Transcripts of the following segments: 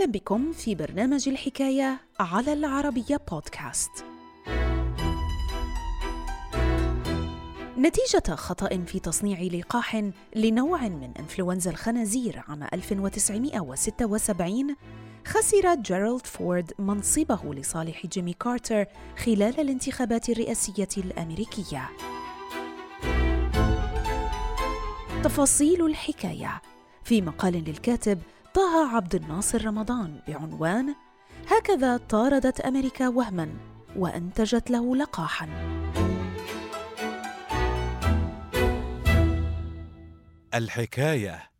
أهلا بكم في برنامج الحكاية على العربية بودكاست. نتيجة خطأ في تصنيع لقاح لنوع من إنفلونزا الخنازير عام 1976 خسر جيرالد فورد منصبه لصالح جيمي كارتر خلال الانتخابات الرئاسية الأمريكية. تفاصيل الحكاية في مقال للكاتب طه عبد الناصر رمضان بعنوان هكذا طاردت أمريكا وهما وأنتجت له لقاحا. الحكاية.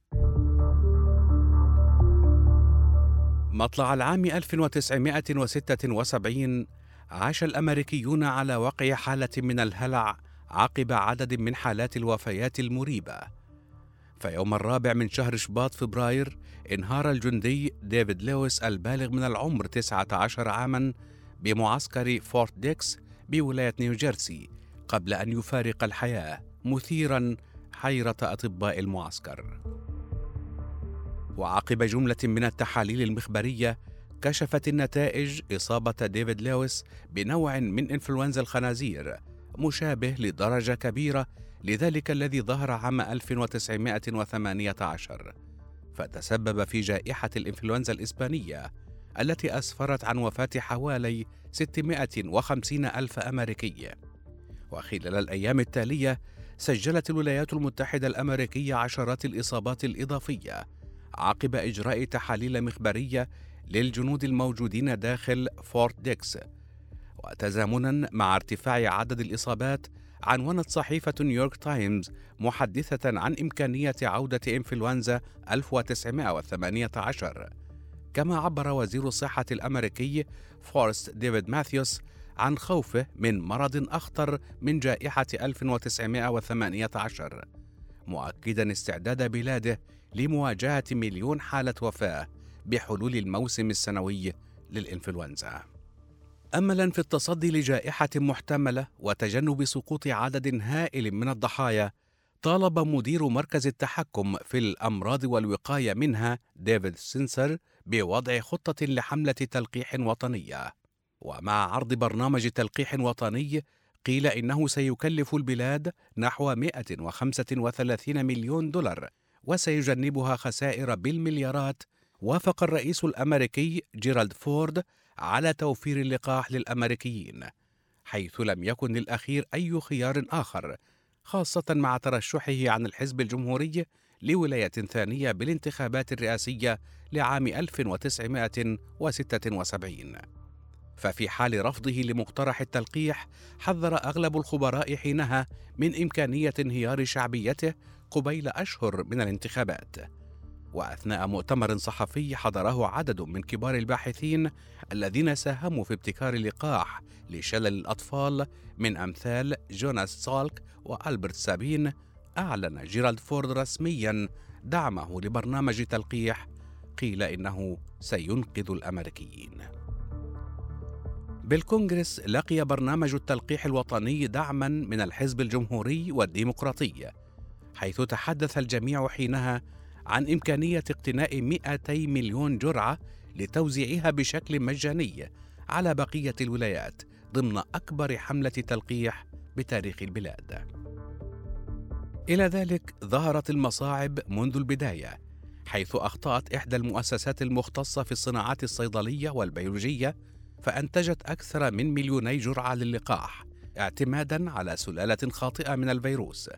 مطلع العام 1976 عاش الأمريكيون على وقع حالة من الهلع عقب عدد من حالات الوفيات المريبة. فيوم الرابع من شهر شباط فبراير انهار الجندي ديفيد لويس البالغ من العمر 19 عاما بمعسكر فورت ديكس بولاية نيوجيرسي قبل أن يفارق الحياة مثيرا حيرة أطباء المعسكر. وعقب جملة من التحاليل المخبرية كشفت النتائج إصابة ديفيد لويس بنوع من إنفلونزا الخنازير مشابه لدرجة كبيرة لذلك الذي ظهر عام 1918 فتسبب في جائحة الإنفلونزا الإسبانية التي أسفرت عن وفاة حوالي 650 ألف أمريكي. وخلال الأيام التالية سجلت الولايات المتحدة الأمريكية عشرات الإصابات الإضافية عقب إجراء تحاليل مخبرية للجنود الموجودين داخل فورت ديكس. وتزامنا مع ارتفاع عدد الإصابات عنونت صحيفة نيويورك تايمز متحدثة عن إمكانية عودة إنفلونزا 1918 كما عبر وزير الصحة الأمريكي فورست ديفيد ماثيوس عن خوفه من مرض أخطر من جائحة 1918 مؤكدا استعداد بلاده لمواجهة مليون حالة وفاة بحلول الموسم السنوي للإنفلونزا. املا في التصدي لجائحة محتملة وتجنب سقوط عدد هائل من الضحايا طالب مدير مركز التحكم في الأمراض والوقاية منها ديفيد سينسر بوضع خطة لحملة تلقيح وطنيه ومع عرض برنامج تلقيح وطني قيل إنه سيكلف البلاد نحو 135 مليون دولار وسيجنبها خسائر بالمليارات وافق الرئيس الأمريكي جيرالد فورد على توفير اللقاح للأمريكيين حيث لم يكن للأخير أي خيار آخر خاصة مع ترشحه عن الحزب الجمهوري لولاية ثانية بالانتخابات الرئاسية لعام 1976 ففي حال رفضه لمقترح التلقيح حذر أغلب الخبراء حينها من إمكانية انهيار شعبيته قبيل أشهر من الانتخابات. وأثناء مؤتمر صحفي حضره عدد من كبار الباحثين الذين ساهموا في ابتكار لقاح لشلل الأطفال من أمثال جوناس سالك وألبرت سابين أعلن جيرالد فورد رسميا دعمه لبرنامج تلقيح قيل إنه سينقذ الأمريكيين. بالكونغرس لقي برنامج التلقيح الوطني دعما من الحزب الجمهوري والديمقراطي حيث تحدث الجميع حينها عن إمكانية اقتناء 200 مليون جرعة لتوزيعها بشكل مجاني على بقية الولايات ضمن أكبر حملة تلقيح بتاريخ البلاد. إلى ذلك ظهرت المصاعب منذ البداية، حيث أخطأت إحدى المؤسسات المختصة في الصناعات الصيدلية والبيولوجية فأنتجت أكثر من مليوني جرعة للقاح اعتمادا على سلالة خاطئة من الفيروس.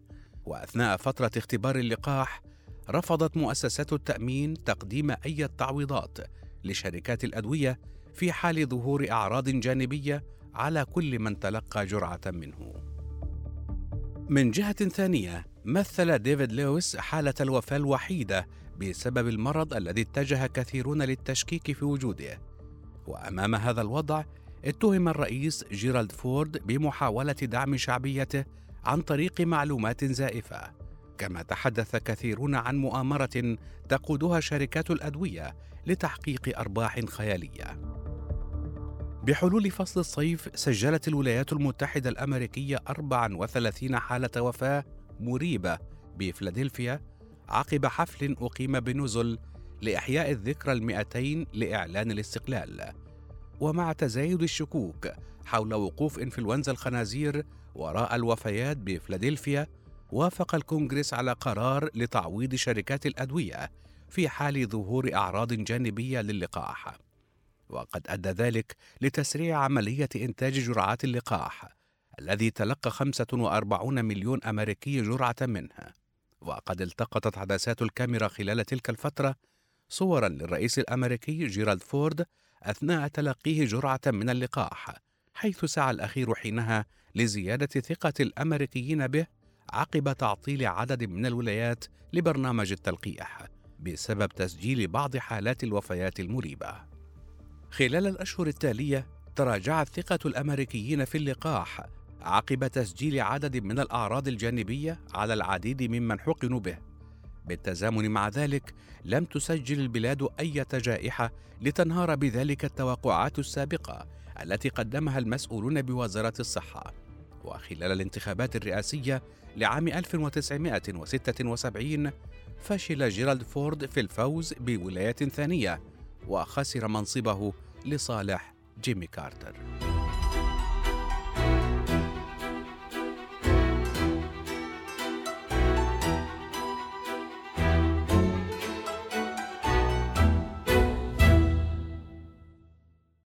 وأثناء فترة اختبار اللقاح رفضت مؤسسات التأمين تقديم أي تعويضات لشركات الأدوية في حال ظهور أعراض جانبية على كل من تلقى جرعة منه. من جهة ثانية، مثل ديفيد لويس حالة الوفاة الوحيدة بسبب المرض الذي اتجه كثيرون للتشكيك في وجوده. وأمام هذا الوضع، اتهم الرئيس جيرالد فورد بمحاولة دعم شعبيته عن طريق معلومات زائفة. كما تحدث كثيرون عن مؤامرة تقودها شركات الأدوية لتحقيق أرباح خيالية. بحلول فصل الصيف سجلت الولايات المتحدة الأمريكية 34 حالة وفاة مريبة بفلادلفيا عقب حفل أقيم بنزل لإحياء الذكرى المئتين لإعلان الاستقلال. ومع تزايد الشكوك حول وقوف إنفلونزا الخنازير وراء الوفيات بفلادلفيا وافق الكونغرس على قرار لتعويض شركات الأدوية في حال ظهور أعراض جانبية للقاح. وقد أدى ذلك لتسريع عملية إنتاج جرعات اللقاح الذي تلقى 45 مليون أمريكي جرعة منها وقد التقطت عدسات الكاميرا خلال تلك الفترة صورا للرئيس الأمريكي جيرالد فورد أثناء تلقيه جرعة من اللقاح حيث سعى الأخير حينها لزيادة ثقة الأمريكيين به عقب تعطيل عدد من الولايات لبرنامج التلقيح بسبب تسجيل بعض حالات الوفيات المريبة. خلال الأشهر التالية تراجعت ثقة الأمريكيين في اللقاح عقب تسجيل عدد من الأعراض الجانبية على العديد ممن حقنوا به. بالتزامن مع ذلك لم تسجل البلاد أي جائحة لتنهار بذلك التوقعات السابقة التي قدمها المسؤولون بوزارة الصحة. وخلال الانتخابات الرئاسية لعام 1976 فشل جيرالد فورد في الفوز بولاية ثانية وخسر منصبه لصالح جيمي كارتر.